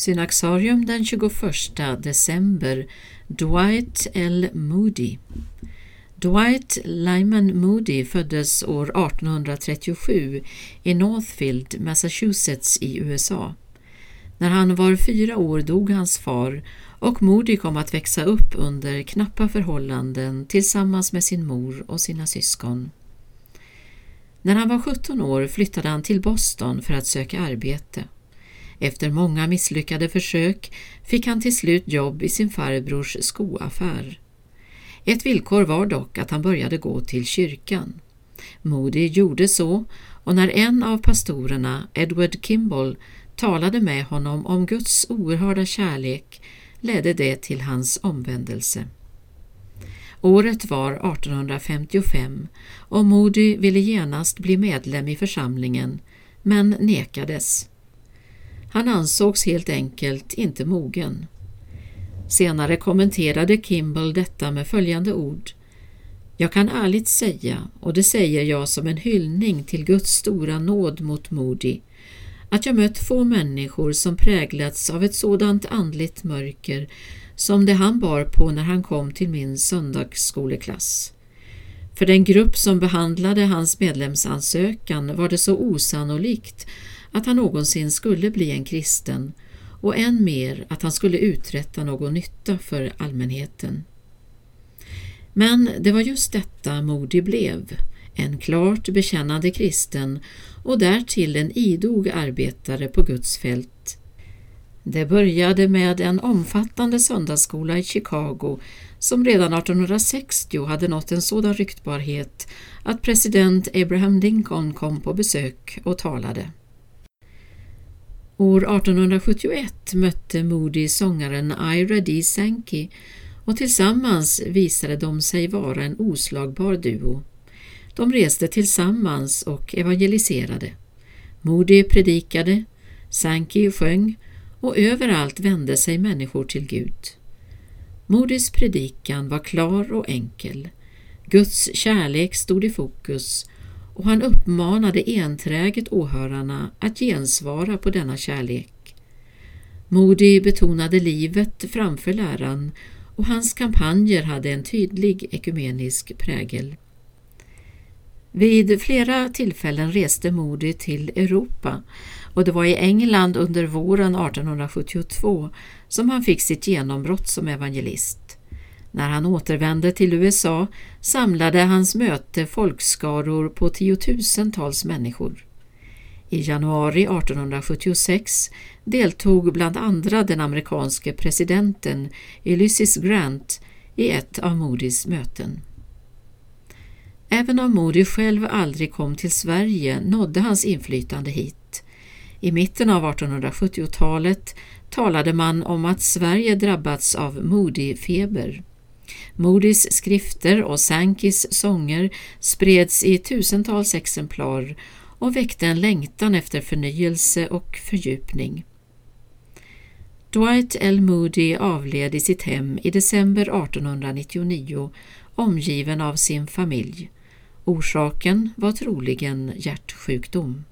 Synaxarium den 21 december Dwight L. Moody Dwight Lyman Moody föddes år 1837 i Northfield, Massachusetts i USA. När han var fyra år dog hans far och Moody kom att växa upp under knappa förhållanden tillsammans med sin mor och sina syskon. När han var 17 år flyttade han till Boston för att söka arbete. Efter många misslyckade försök fick han till slut jobb i sin farbrors skoaffär. Ett villkor var dock att han började gå till kyrkan. Moody gjorde så och när en av pastorerna, Edward Kimball, talade med honom om Guds oerhörda kärlek ledde det till hans omvändelse. Året var 1855 och Moody ville genast bli medlem i församlingen men nekades. Han ansågs helt enkelt inte mogen. Senare kommenterade Kimball detta med följande ord. Jag kan ärligt säga, och det säger jag som en hyllning till Guds stora nåd mot Moody, att jag mött få människor som präglats av ett sådant andligt mörker som det han bar på när han kom till min söndagsskoleklass. För den grupp som behandlade hans medlemsansökan var det så osannolikt att han någonsin skulle bli en kristen och än mer att han skulle uträtta någon nytta för allmänheten. Men det var just detta Modi blev, en klart bekännande kristen och därtill en idog arbetare på Guds fält. Det började med en omfattande söndagsskola i Chicago som redan 1860 hade nått en sådan ryktbarhet att president Abraham Lincoln kom på besök och talade. År 1871 mötte Moody sångaren Ira D. Sankey och tillsammans visade de sig vara en oslagbar duo. De reste tillsammans och evangeliserade. Moody predikade, Sankey sjöng och överallt vände sig människor till Gud. Moodys predikan var klar och enkel. Guds kärlek stod i fokus och han uppmanade enträget åhörarna att gensvara på denna kärlek. Moody betonade livet framför läran och hans kampanjer hade en tydlig ekumenisk prägel. Vid flera tillfällen reste Moody till Europa och det var i England under våren 1872 som han fick sitt genombrott som evangelist. När han återvände till USA samlade hans möte folkskaror på tiotusentals människor. I januari 1876 deltog bland andra den amerikanske presidenten Ulysses Grant i ett av Moodys möten. Även om Moody själv aldrig kom till Sverige nådde hans inflytande hit. I mitten av 1870-talet talade man om att Sverige drabbats av Moody-feber. Moodys skrifter och Sankis sånger spreds i tusentals exemplar och väckte en längtan efter förnyelse och fördjupning. Dwight L. Moody avled i sitt hem i december 1899 omgiven av sin familj. Orsaken var troligen hjärtsjukdom.